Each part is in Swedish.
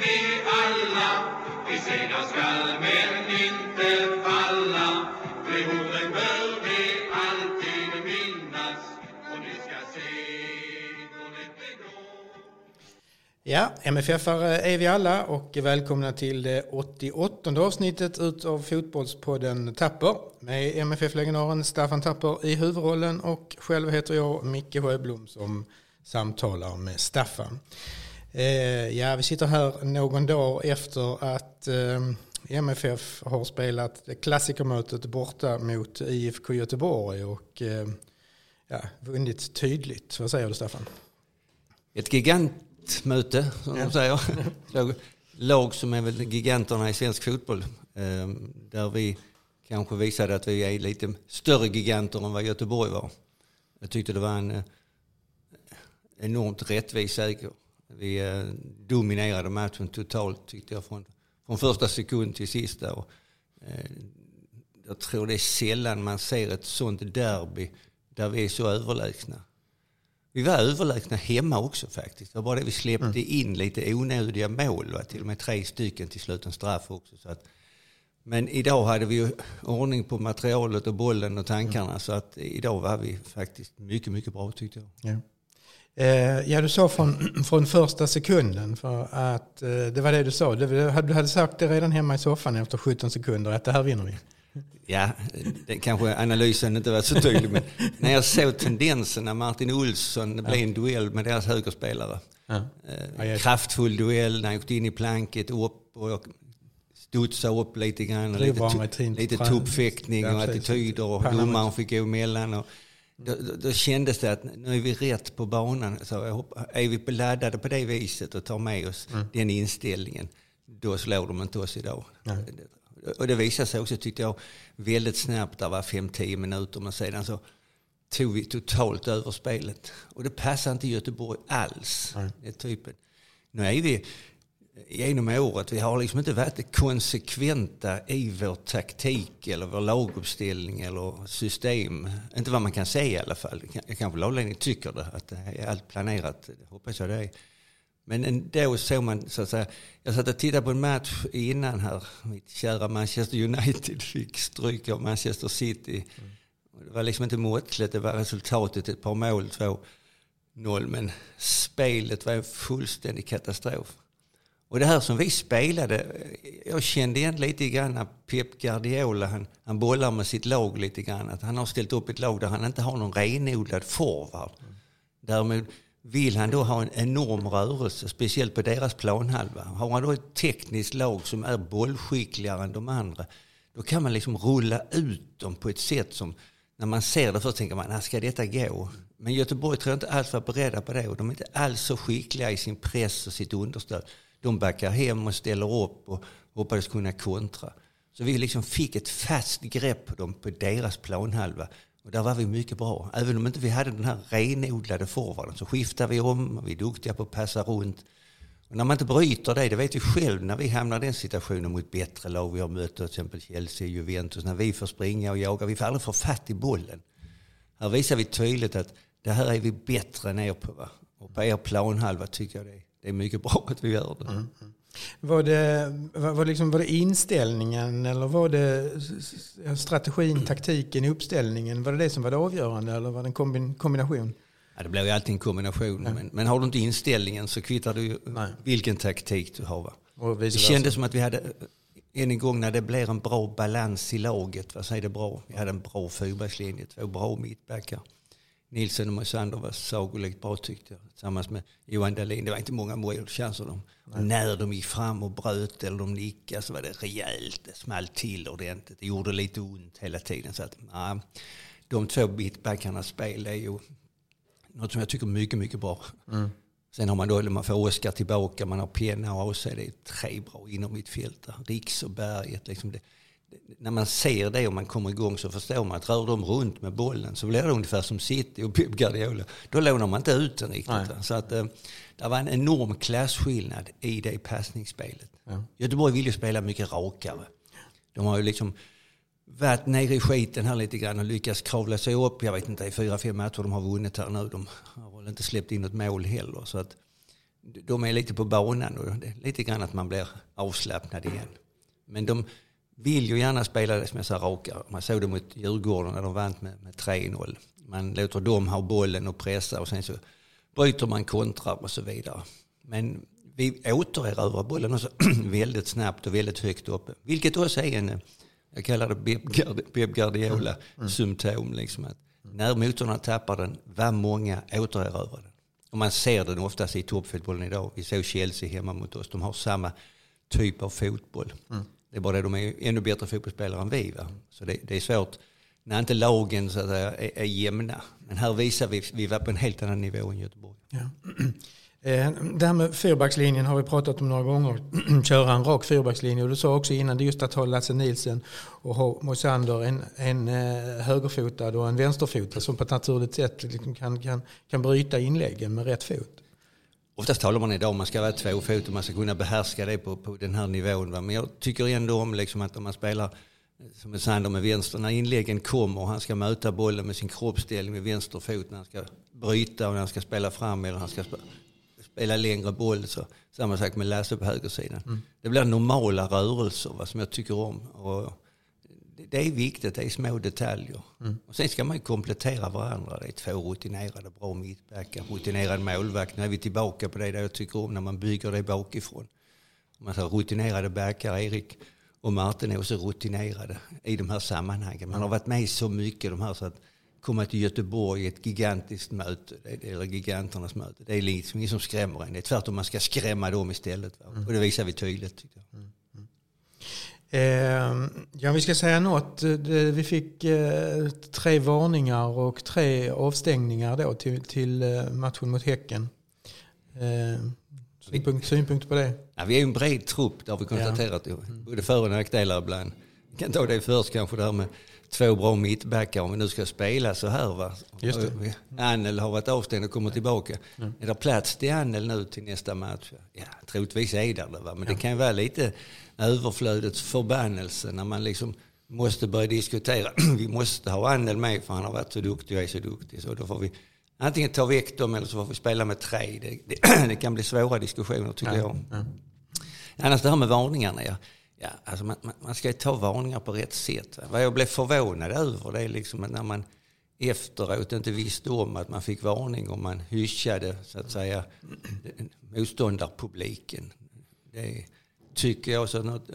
vi alla. Vi segrar skall men inte falla. De bör vi alltid minnas. Och ni ska se. Ja, MFF-are är vi alla och välkomna till det 88 avsnittet utav Fotbollspodden Tapper med MFF-legendaren Staffan Tapper i huvudrollen och själv heter jag Micke Sjöblom som samtalar med Staffan. Eh, ja, vi sitter här någon dag efter att eh, MFF har spelat klassikermötet borta mot IFK Göteborg och eh, ja, vunnit tydligt. Vad säger du Staffan? Ett gigantmöte, som de säger. Lag- som är väl giganterna i svensk fotboll. Där vi kanske visade att vi är lite större giganter än vad Göteborg var. Jag tyckte det var en enormt rättvis seger. Vi eh, dominerade matchen totalt tyckte jag från, från första sekund till sista. Och, eh, jag tror det är sällan man ser ett sånt derby där vi är så överlägsna. Vi var överlägsna hemma också faktiskt. Det var bara det vi släppte in lite onödiga mål. Va? Till och med tre stycken till slut en straff också. Så att, men idag hade vi ju ordning på materialet och bollen och tankarna. Så att idag var vi faktiskt mycket, mycket bra tyckte jag. Ja. Eh, ja, du sa från, från första sekunden för att eh, det var det du sa. Du, hade- sagt det redan hemma i soffan efter 17 sekunder att det här vinner vi. Ja, det kanske analysen inte var så tydlig. Men när jag såg tendensen när Martin Olsson, det blev en duell med deras högerspelare. Ja. Eh, kraftfull duell när han gick in i planket upp och studsade upp lite grann. Och lite, lite tuppfäktning och attityder och domaren fick gå emellan. Och då, då, då kändes det att nu är vi rätt på banan. Så är vi laddade på det viset och tar med oss Mm. den inställningen, då slår de inte oss idag. Och det visade sig också, tyckte jag, väldigt snabbt. Det var 5-10 minuter, men sedan så tog vi totalt över spelet. Och det passar inte Göteborg alls. Det är typen. Nu är vi genom året, vi har liksom inte varit konsekventa i vår taktik eller vår laguppställning eller system. Inte vad man kan se i alla fall. Kanske lagledningen tycker det, att det är allt planerat. Det hoppas jag det är. Men ändå såg man, så att säga, jag satt och tittade på en match innan här. Mitt kära Manchester United fick stryk av Manchester City. Det var liksom inte måttligt, det var resultatet ett par mål, två noll. Men spelet var en fullständig katastrof. Och det här som vi spelade, jag kände igen lite grann Pep Guardiola, han, han bollar med sitt lag lite grann. Att han har ställt upp ett lag där han inte har någon renodlad forward. Däremot vill han då ha en enorm rörelse, speciellt på deras planhalva. Har han då ett tekniskt lag som är bollskickligare än de andra, då kan man liksom rulla ut dem på ett sätt som, när man ser det först tänker man, ah, ska detta gå? Men Göteborg tror jag inte alls var beredda på det och de är inte alls så skickliga i sin press och sitt understöd. De backar hem och ställer upp och hoppades kunna kontra. Så vi liksom fick ett fast grepp på dem på deras planhalva. Och där var vi mycket bra. Även om inte vi hade den här renodlade forwarden så skiftade vi om. och Vi är duktiga på att passa runt. Och när man inte bryter det, det vet vi själv när vi hamnar i den situationen mot bättre lag. Vi har mött till exempel Chelsea, Juventus. När vi får springa och jaga, vi får aldrig få fatt i bollen. Här visar vi tydligt att det här är vi bättre än er på. Va? Och på er planhalva tycker jag det är, det är mycket bra att vi gör det. Var det, var, var, liksom, var det inställningen eller var det strategin, taktiken, uppställningen? Var det det som var det avgörande eller var det en kombin, kombination? Ja, det blir ju alltid en kombination. Men, men har du inte inställningen så kvittar det ju Nej. vilken taktik du har. Va? Det kändes som att vi hade, än en gång när det blir en bra balans i laget, vad säger det bra? Vi hade en bra fyrbackslinje, två bra mittbackar. Nilsson och Moisander var sagolikt bra tyckte jag. Tillsammans med Johan Dahlin. Det var inte många målchanser de. Och när de gick fram och bröt eller de nickade så var det rejält. Det small till ordentligt. Det gjorde lite ont hela tiden. Så att, ja, de två mittbackarnas spel är ju något som jag tycker är mycket, mycket bra. Sen har man då, man får Oskar tillbaka, man har Penna och AC. Det är tre bra inom mittfältare. Riks och Berget. Liksom det, när man ser det och man kommer igång så förstår man att rör de runt med bollen så blir det ungefär som City och Pep Guardiola. Då lånar man inte ut den riktigt. Nej. Så att, eh, det var en enorm klasskillnad i det passningsspelet. Ja. Göteborg vill ju spela mycket rakare. De har ju liksom varit nere i skiten här lite grann och lyckats kravla sig upp. Jag vet inte, i fyra, fem matcher de har vunnit här nu. De har väl inte släppt in något mål heller. Så att de är lite på banan och det är lite grann att man blir avslappnad igen. Men de vill ju gärna spela det som jag sa raka. Man såg det mot Djurgården när de vann med, med 3-0. Man låter dem ha bollen och pressa och sen så bryter man kontrar och så vidare. Men vi återerövrar bollen också väldigt snabbt och väldigt högt uppe. Vilket också är en, jag kallar det Pep Guardiola-symptom. Liksom att när motståndarna tappar den, vad många återerövrar den. Och man ser den oftast i toppfotbollen idag. Vi såg Chelsea hemma mot oss. De har samma typ av fotboll. Mm. Det är bara det de är ännu bättre fotbollsspelare än vi. Va? Så det, det är svårt när inte lagen så att säga, är, är jämna. Men här visar vi att vi var på en helt annan nivå än Göteborg. Ja. Eh, det här med fyrbackslinjen har vi pratat om några gånger. Köra en rak fyrbackslinje. Och du sa också innan det just att ha Lasse Nielsen och ha Mosander en, en eh, högerfotad och en vänsterfotad som på ett naturligt sätt liksom kan, kan, kan bryta inläggen med rätt fot. Oftast talar man idag om man ska vara tvåfot och man ska kunna behärska det på, på den här nivån. Va? Men jag tycker ändå om liksom att om man spelar som en Sander med vänster, när inläggen kommer och han ska möta bollen med sin kroppsställning med vänster fot när han ska bryta och när han ska spela fram eller han ska spela längre boll. Så, samma sak med Lasse på högersidan. Mm. Det blir normala rörelser vad som jag tycker om. Och det är viktigt, det är små detaljer. Mm. Och sen ska man ju komplettera varandra. Det är två rutinerade bra mittbackar, rutinerad målvakt. Nu är vi tillbaka på det där jag tycker om när man bygger det bakifrån. Man säger rutinerade backar, Erik och Martin är också rutinerade i de här sammanhangen. Man har varit med så mycket de här så att komma till Göteborg i ett gigantiskt möte, eller giganternas möte, det är liksom ingen som skrämmer en. Det är tvärtom man ska skrämma dem istället. Mm. Och det visar vi tydligt. Mm. Mm. Eh, ja, vi ska säga något. Vi fick eh, tre varningar och tre avstängningar då till, till eh, matchen mot Häcken. Eh, synpunkt, synpunkt på det? Ja, vi är en bred trupp, det har vi konstaterat. Ja. Mm. Både för och nackdelar ibland. Vi kan ta det först kanske, det här med två bra mittbackar om vi nu ska spela så här. Va? Just det. Annel har varit avstängd och kommer tillbaka. Mm. Är det plats till Annel nu till nästa match? Ja, troligtvis är det det. Men ja. det kan vara lite överflödets förbannelse när man liksom måste börja diskutera. vi måste ha Annel med för han har varit så duktig och är så duktig. Så då får vi antingen ta väck dem eller så får vi spela med tre. Det, det, det kan bli svåra diskussioner tycker ja. jag. Ja. Annars det här med varningarna. Ja. Ja, alltså man, man, ska ta varningar på rätt sätt. Vad jag blev förvånad över det är liksom när man efteråt inte visste om att man fick varning och man hyschade så att säga motståndarpubliken. Det tycker jag så att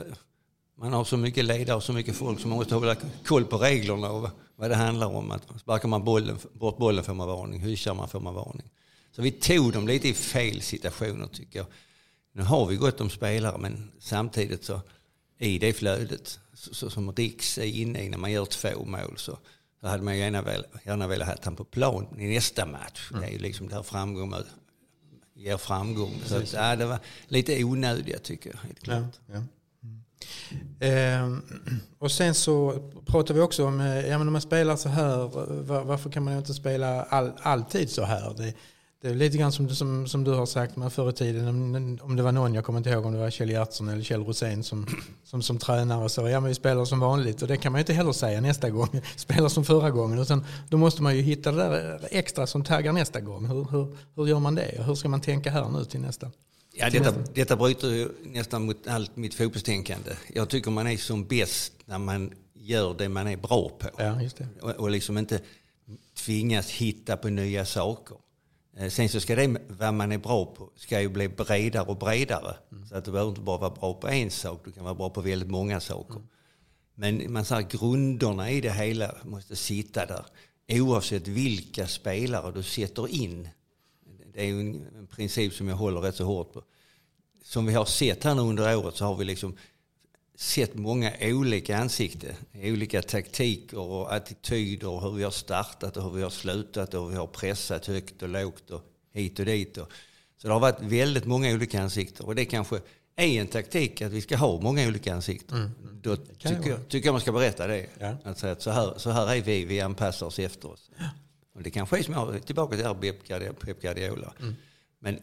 man har så mycket ledare och så mycket folk som man måste hålla koll på reglerna och vad det handlar om. Att sparkar man bollen, bort bollen får man varning, hyschar man får man varning. Så vi tog dem lite i fel situationer tycker jag. Nu har vi gott om spelare men samtidigt så i det flödet så, så, som Riks är inne i när man gör två mål så, så hade man gärna, väl, gärna velat ha han på plan i nästa match. Mm. Det är ju liksom där framgång ger framgång. Så att, ja, det var lite onödiga tycker jag. Helt klart. Ja, ja. Eh, och sen så pratar vi också om, eh, ja men om man spelar så här, varför kan man inte spela all, alltid så här? Det, det är lite grann som, som, som du har sagt med förr i tiden, om, om det var någon, jag kommer inte ihåg om det var Kjell Gertsson eller Kjell Rosén som, som, som tränare och så, ja men vi spelar som vanligt och det kan man ju inte heller säga nästa gång, spela som förra gången, utan då måste man ju hitta det där extra som taggar nästa gång. Hur, hur, hur gör man det? Hur ska man tänka här nu till nästa? Ja, detta, detta bryter nästan mot allt mitt fotbollstänkande. Jag tycker man är som bäst när man gör det man är bra på. Ja. Och, och liksom inte tvingas hitta på nya saker. Eh, sen så ska det, vad man är bra på, ska ju bli bredare och bredare. Mm. Så att du behöver inte bara vara bra på en sak, du kan vara bra på väldigt många saker. Mm. Men man säger grunderna i det hela måste sitta där. Oavsett vilka spelare du sätter in. Det är ju en princip som jag håller rätt så hårt på. Som vi har sett här nu under året så har vi liksom sett många olika ansikten, olika taktiker och attityder och hur vi har startat och hur vi har slutat och hur vi har pressat högt och lågt och hit och dit. Så det har varit väldigt många olika ansikten och det kanske är en taktik att vi ska ha många olika ansikten. Mm. Då tycker jag, tycker jag man ska berätta det. Ja. Att säga att så här, så här är vi, vi anpassar oss efter oss. Ja. Och det kanske är som jag, tillbaka till Pep Guardiola. Mm. Men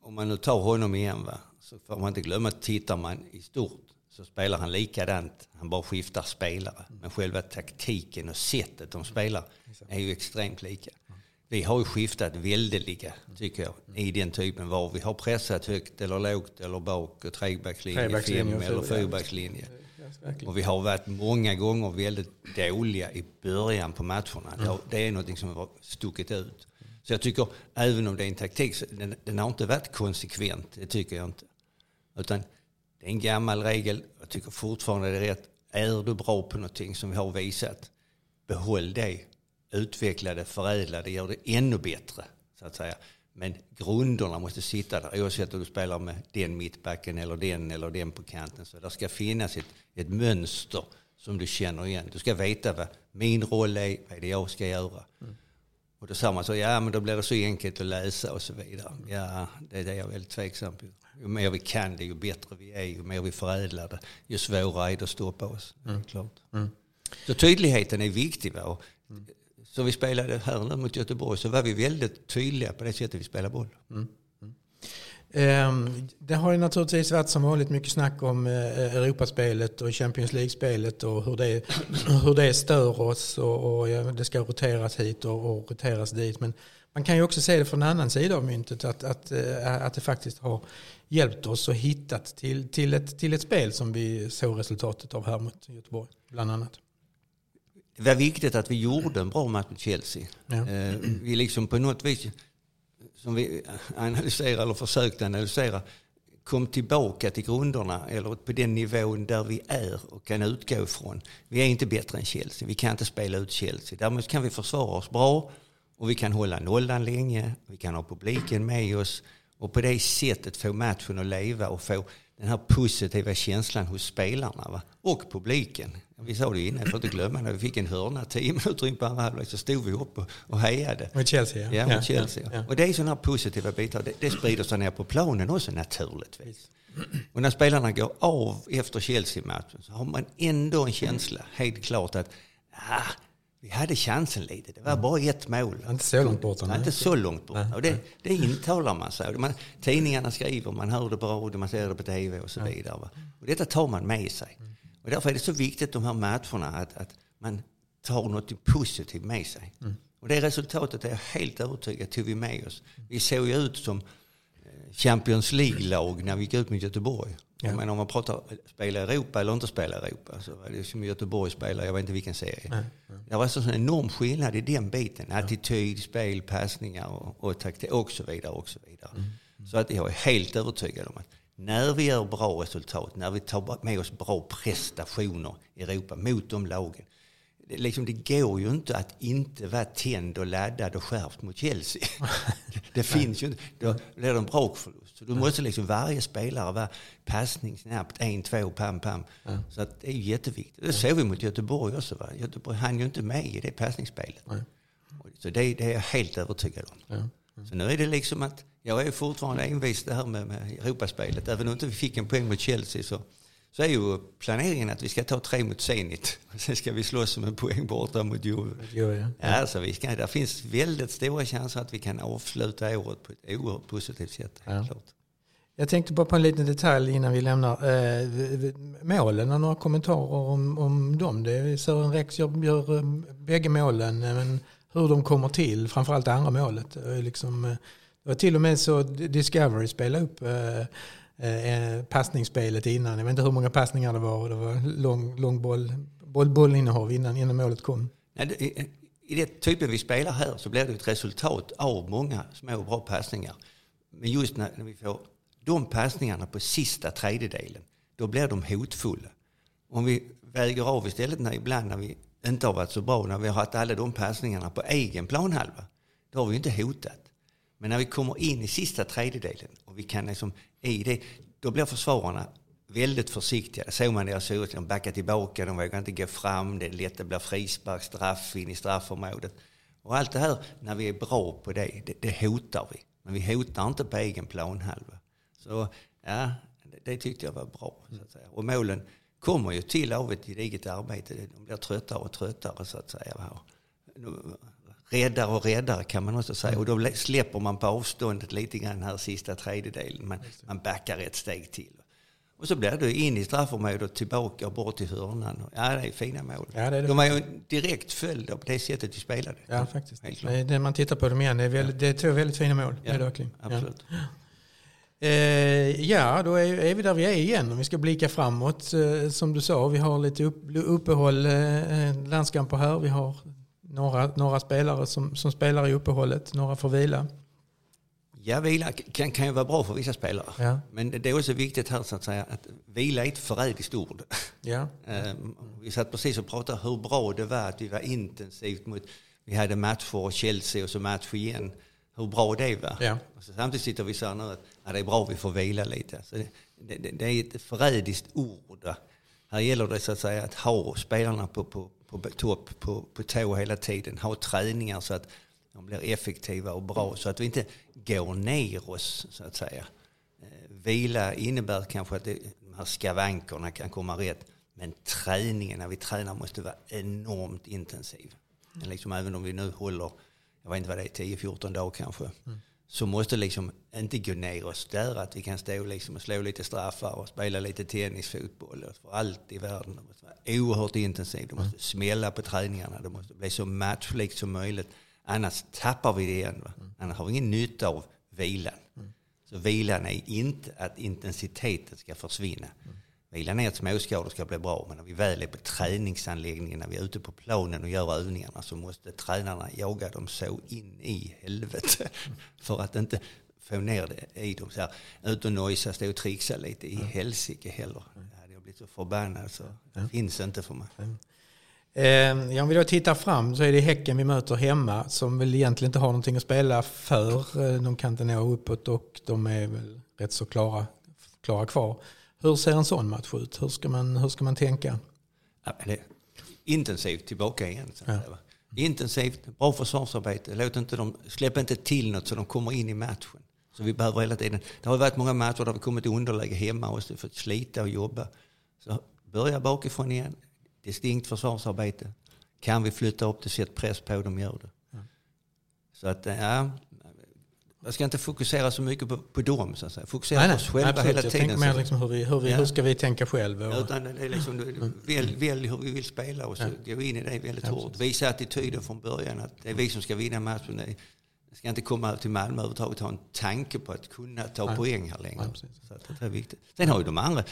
om man nu tar honom igen va, så får man inte glömma att tittar man i stort så spelar han likadant. Han bara skiftar spelare. Men själva taktiken och sättet de spelar är ju extremt lika. vi har ju skiftat väldigt tycker jag, i den typen var vi har pressat högt eller lågt eller bak och trebackslinje, fem eller fyrbackslinje. Och vi har varit många gånger väldigt dåliga i början på matcherna. Det har- Det är något som har stuckit ut. Så jag tycker, även om det är en taktik, den, den har inte varit konsekvent. Det tycker jag inte. Utan det är en gammal regel. Jag tycker fortfarande det är rätt. Är du bra på någonting som vi har visat, behåll det. Utveckla det, förädla det, gör det ännu bättre. Så att säga. Men grunderna måste sitta där oavsett om du spelar med den mittbacken eller den eller den på kanten. Så det ska finnas ett, ett mönster som du känner igen. Du ska veta vad min roll är, vad är det jag ska göra. Mm. Och då sa man så, ja men då blir det så enkelt att läsa och så vidare. Ja, det är det jag är väldigt tveksam på. Ju mer vi kan det, ju bättre vi är, ju mer vi förädlar det, ju svårare är det att stoppa oss. Mm. Klart. Så tydligheten är viktig. Va? Och, Så vi spelade här nu mot Göteborg så var vi väldigt tydliga på det sättet vi spelar boll. Ehm, Det har ju naturligtvis varit som vanligt mycket snack om eh, Europaspelet och Champions League-spelet och hur det, hur det stör oss och, och det ska roteras hit och, och roteras dit. Men man kan ju också se det från en annan sida av myntet att, att, eh, att det faktiskt har hjälpt oss och hittat till, till, ett, till ett spel som vi såg resultatet av här mot Göteborg bland annat. Det var viktigt att vi gjorde en bra match mot Chelsea. Ja. Eh, Vi liksom på något vis, som vi analyserar eller försökte analysera, kom tillbaka till grunderna eller på den nivån där vi är och kan utgå ifrån. Vi är inte bättre än Chelsea. Vi kan inte spela ut Chelsea. Däremot kan vi försvara oss bra och vi kan hålla nollan länge. Vi kan ha publiken med oss och på det sättet få matchen att leva och få den här positiva känslan hos spelarna va? och publiken. Vi sa det innan, jag får inte glömma när vi fick en hörna tio minuter in på andra halvlek så stod vi upp och, och hejade. Mot Chelsea Ja, mot Chelsea. ja, ja. Och det är sådana här positiva bitar. Det, det sprider sig ner på planen också naturligtvis. Och när spelarna går av efter Chelsea-matchen så har man ändå en känsla, helt klart, att ah, vi hade chansen lite. Det var bara ett mål. Inte så långt borta, nej. inte så långt bort. Och det, det intalar man sig. Man, tidningarna skriver, man hör det på radio, man ser det på tv och så vidare. Va? Och detta tar man med sig. Och därför är det så viktigt de här matcherna att, att man tar något positivt med sig. Och det resultatet är jag helt övertygad tog vi med oss. Vi såg ju ut som eh, Champions League-lag när vi gick ut med Göteborg. Ja. Men om man pratar spela Europa eller inte spela Europa så var det som Göteborg spelar, jag vet inte vilken serie. Det var så en enorm skillnad i den biten. Attityd, spel, passningar och, och taktik och så vidare. Och så vidare. Så att jag är helt övertygad om att när vi gör bra resultat, när vi tar med oss bra prestationer i Europa mot de lagen. Det, liksom, det går ju inte att inte vara tänd och laddad och skärpt mot Chelsea. det finns ju inte. Då blir det en brakförlust. Så du måste liksom varje spelare vara passning snabbt, en, två, pam, pam. Så att det är ju jätteviktigt. Det såg vi mot Göteborg också. Va? Göteborg hann ju inte med i det passningsspelet. Så det, det är jag helt övertygad om. Så nu är det liksom att jag är fortfarande envis det här med, med Europaspelet. Även om inte vi fick en poäng mot Chelsea så, så är ju planeringen att vi ska ta tre mot Zenit. Sen ska vi slåss om en poäng borta mot Juve. Jo, ja. Ja, alltså vi ska, finns väldigt stora chanser att vi kan avsluta året på ett oerhört positivt sätt. Ja. Klart. Jag tänkte bara på en liten detalj innan vi lämnar. Eh, v- v- målen och några kommentarer om, om dem. Det är Sören Rex gör, gör eh, bägge målen. eh, Men hur de kommer till, framförallt det andra målet. eh, Liksom, eh, det var till och med så Discovery spelade upp eh, Eh, eh, passningsspelet innan. Jag vet inte hur många passningar det var. Det var lång, lång boll, boll, bollinnehav innan, innan målet kom. Nej, det, i, I det typen vi spelar här så blir det ett resultat av många små och bra passningar. Men just när, när vi får de passningarna på sista tredjedelen, då blir de hotfulla. Om vi väger av istället när ibland när vi inte har varit så bra, när vi har haft alla de passningarna på egen planhalva, då har vi inte hotat. Men när vi kommer in i sista tredjedelen och vi kan liksom i det, då blir försvararna väldigt försiktiga. Det såg man deras såg ut, de backar tillbaka, de vågar inte gå fram, det är lätt att bli frispark, straff in i straffområdet. Och allt det här, när vi är bra på det, det, det hotar vi. Men vi hotar inte på egen planhalva. Så ja, det, det tyckte jag var bra. Så att säga. Och målen kommer ju till av ett gediget arbete. De blir tröttare och tröttare så att säga. Nu- Räddare och räddare kan man också säga. Och då släpper man på avståndet lite grann här sista tredjedelen. Man, man backar ett steg till. Och så blir det in i straffområdet och tillbaka och bort till hörnan. Ja, det är fina mål. Ja, det är det. De är ju direkt följd av det sättet de spelade. Ja, faktiskt. Det, det, man tittar på dem igen, det är, väldigt, det är två väldigt fina mål. Ja, det. Ja. Absolut. Eh, ja, då är, är vi där vi är igen. Om vi ska blicka framåt, eh, som du sa, vi har lite upp, uppehåll, eh, landskamper här. Vi har några, några spelare som, som spelar i uppehållet, några får vila. Ja, vila kan, kan ju vara bra för vissa spelare. Ja, Men det är också viktigt här så att säga att vila är ett förrädiskt ord. ja, Ehm, Vi satt precis och pratade hur bra det var att vi var intensivt mot, vi hade matcher och Chelsea och så match igen. Hur bra det var. ja. Och så samtidigt sitter vi så här nu att ja, det är bra att vi får vila lite. Så det, det, det- det är ett förrädiskt ord. Här gäller det så att säga att ha spelarna på, på, på topp, på, på tå hela tiden. Ha träningar så att de blir effektiva och bra. Så att vi inte går ner oss så att säga. Eh, Vila innebär kanske att det, de här skavankerna kan komma rätt. Men träningen när vi tränar måste vara enormt intensiv. Men Liksom även om vi nu håller, jag vet inte vad det är, 10-14 dagar kanske. Så måste liksom inte gå ner oss där att vi kan stå liksom och slå lite straffar och spela lite tennis, fotboll. För allt i världen. Det måste vara oerhört intensivt. Det måste smälla på träningarna. Det måste bli så matchlikt som möjligt. Annars tappar vi det igen. Va? Annars har vi ingen nytta av vilan. Så vilan är inte att intensiteten ska försvinna. Vilan är att småskador ska bli bra, men när vi väl är på träningsanläggningen, när vi är ute på planen och gör övningarna så måste tränarna jaga dem så in i helvete för att inte få ner det i dem. Så här, ut och nojsa, stå och trixa lite i helsike heller. Jag hade blivit så förbannad så det finns inte för mig. Eh, om vi då tittar fram så är det Häcken vi möter hemma som väl egentligen inte har någonting att spela för. Eh, De kan inte nå uppåt och de är väl rätt så klara, klara kvar. Hur ser en sån match ut? Hur ska man, hur ska man tänka? Ja, intensivt tillbaka igen. Ja. Intensivt, bra försvarsarbete. Låt inte dem, släpp inte till något så de kommer in i matchen. Så vi behöver hela tiden. Det har varit många matcher där vi kommit i underläge hemma och fått slita och jobba. Så börja bakifrån igen. Distinkt försvarsarbete. Kan vi flytta upp det, sätt press på dem, gör det. Så att, ja, jag ska inte fokusera så mycket på, på dem, så att säga. Fokusera på oss själva absolut. hela Jag tiden. tänker mer så- liksom hur, vi, hur, vi, Ja. hur ska vi tänka själva? Och, utan det är liksom, du- välj, välj hur vi vill spela och så gå in i det väldigt Ja, hårt. Visa attityden från början att det är vi som ska vinna matchen. Ska inte komma till Malmö överhuvudtaget ha en tanke på att kunna ta Nej. poäng här längre. Nej, så det är viktigt. Sen har ju de andra,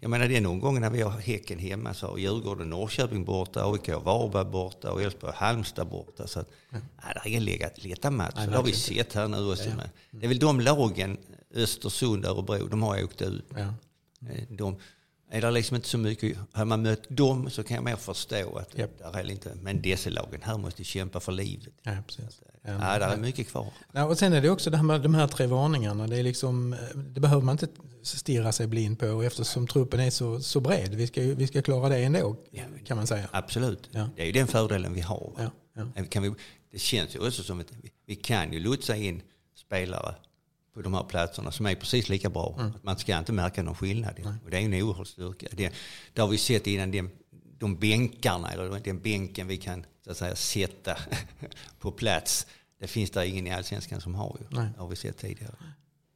jag menar det är någon gång när vi har Häcken hemma så har Djurgården Norrköping borta, AIK Varberg borta och Elfsborg Halmstad borta. Så att, nej, det är inga lätta- matcher. Det har vi sett här nu också. Ja, ja. Med. Det är väl de lagen, Östersund, Örebro, de har åkt ut. ja. Eh, De, är det liksom inte så mycket, har man mött dem så kan jag mer förstå att Japp. där är inte, men dessa lagen här måste kämpa för livet. Ja, precis. Ja, Ja, där är mycket kvar. Ja, och sen är det också det här med de här tre varningarna. Det, är liksom, det behöver man inte stirra sig blind på eftersom truppen är så, så bred. Vi ska, vi ska klara det ändå Ja, kan man säga. Absolut, Ja. det är ju den fördelen vi har. Ja, ja. Kan vi, det känns ju också som att vi, vi kan ju lotsa in spelare på de här platserna som är precis lika bra. Mm. Man ska inte märka någon skillnad. Och det är ju en oerhörd styrka. Det, det har vi sett innan de, de bänkarna, eller den bänken vi kan så att säga, sätta på plats. Det finns där ingen i allsvenskan som har ju. Nej. Det har vi sett tidigare.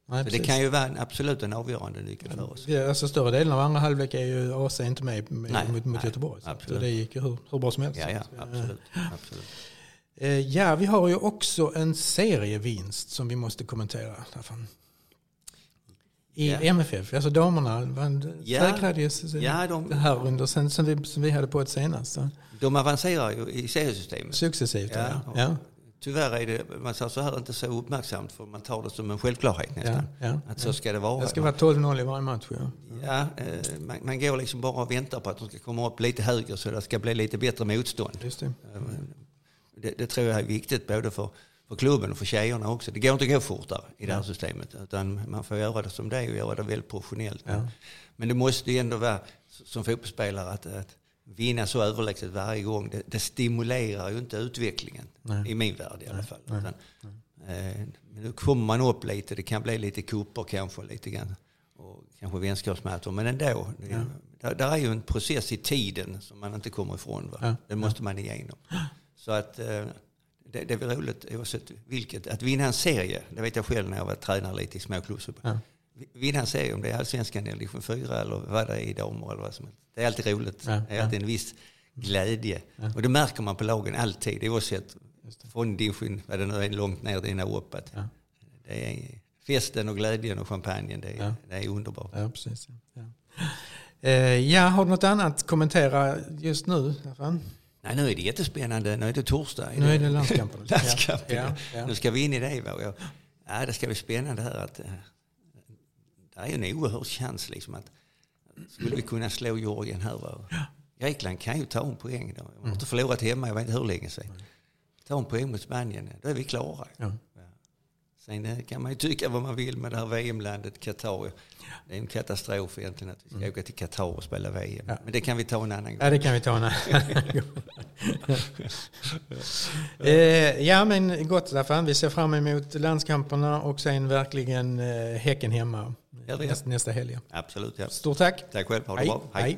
Nej, Så det kan ju vara en, absolut en avgörande nyckel för oss. Ja, Alltså större delen av andra halvlek är ju AC inte med, med Nej, mot, mot nej, Göteborg. Så absolut. det gick ju hur, hur bra som helst. Ja, ja, Så, absolut. absolut. Eh, Ja, vi har ju också en serievinst som vi måste kommentera. I Ja. MFF, alltså damerna Ja. säkrade ju Ja, de- det här under, sen, sen, vi, sen vi hade på ett senast. De avancerar ju i seriesystemet. Successivt. Ja, Ja, ja, Tyvärr är det, man säger så här, inte så uppmärksamt för man tar det som en självklarhet ja, nästan. ja. Att så ska det vara. Det ska vara 12-0 i varje match. Ja. Ja, eh, man, man går liksom bara och väntar på att de ska komma upp lite högre så det ska bli lite bättre motstånd. Just det. Eh, Det, det tror jag är viktigt både för, för klubben och för tjejerna också. Det går inte att gå fortare i det här systemet utan man får göra det som det är och göra det väldigt professionellt. Ja. Men det måste ju ändå vara som fotbollsspelare att, att vinna så överlägset varje gång. Det, det stimulerar ju inte utvecklingen Nej. i min värld i alla fall. Nej. Utan, eh, men nu kommer man upp lite, det kan bli lite kupper kanske lite grann. Och kanske vänskapsmatcher, men ändå. Det, Ja. där, där är ju en process i tiden som man inte kommer ifrån. Va? Ja. Den måste man igenom. Så att eh, det, det är väl roligt oavsett vilket. Att vinna en serie, det vet jag själv när jag var tränare lite i småklubbsfotboll. Ja. vinna serien, om det är allsvenskan eller division 4 eller vad det är i damer eller vad som helst. Det är alltid roligt. Ja, det är alltid en viss glädje. Och det märker man på lagen alltid, oavsett från division, vad det nu är, långt ner det är uppåt. Ja. Det är festen och glädjen och champagnen, det är, Ja. det är underbart. Ja, precis. Ja. Eh, ja, har du något annat att kommentera just nu? Stefan? Nej, nu är det jättespännande. Nu är det torsdag. Nu är det landskampen. Landskampen. Ja, ja. Nu ska vi in i det. Va? Ja, det ska bli spännande här. Att, eh, det är en oerhörd chans liksom att skulle vi kunna slå Georgien här. Va? Grekland kan ju ta en poäng. Då. De har inte förlorat hemma, jag vet inte hur länge sedan. Ta en poäng mot Spanien, då är vi klara. Ja. Sen eh, kan man ju tycka vad man vill med det här VM-landet Qatar. Det är en katastrof egentligen att vi ska åka till Qatar och spela VM. Ja. Men det kan vi ta en annan gång. Ja, det kan vi ta en annan gång. eh, Ja, men gott Staffan. Vi ser fram emot landskamperna och sen verkligen eh, Häcken hemma Ja, det är. nästa, nästa helg. Absolut, ja. Stort tack. Tack själv, ha det Hej. bra. Hej. är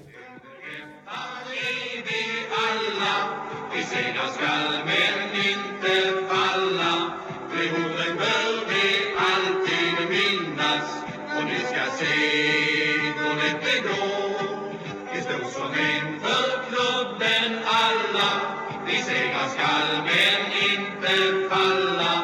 vi segrar skall men inte falla. Bör vi alltid minnas och ni ska se hur lätt det går. Vi står som en för klubben alla, vi segrar skall men inte falla.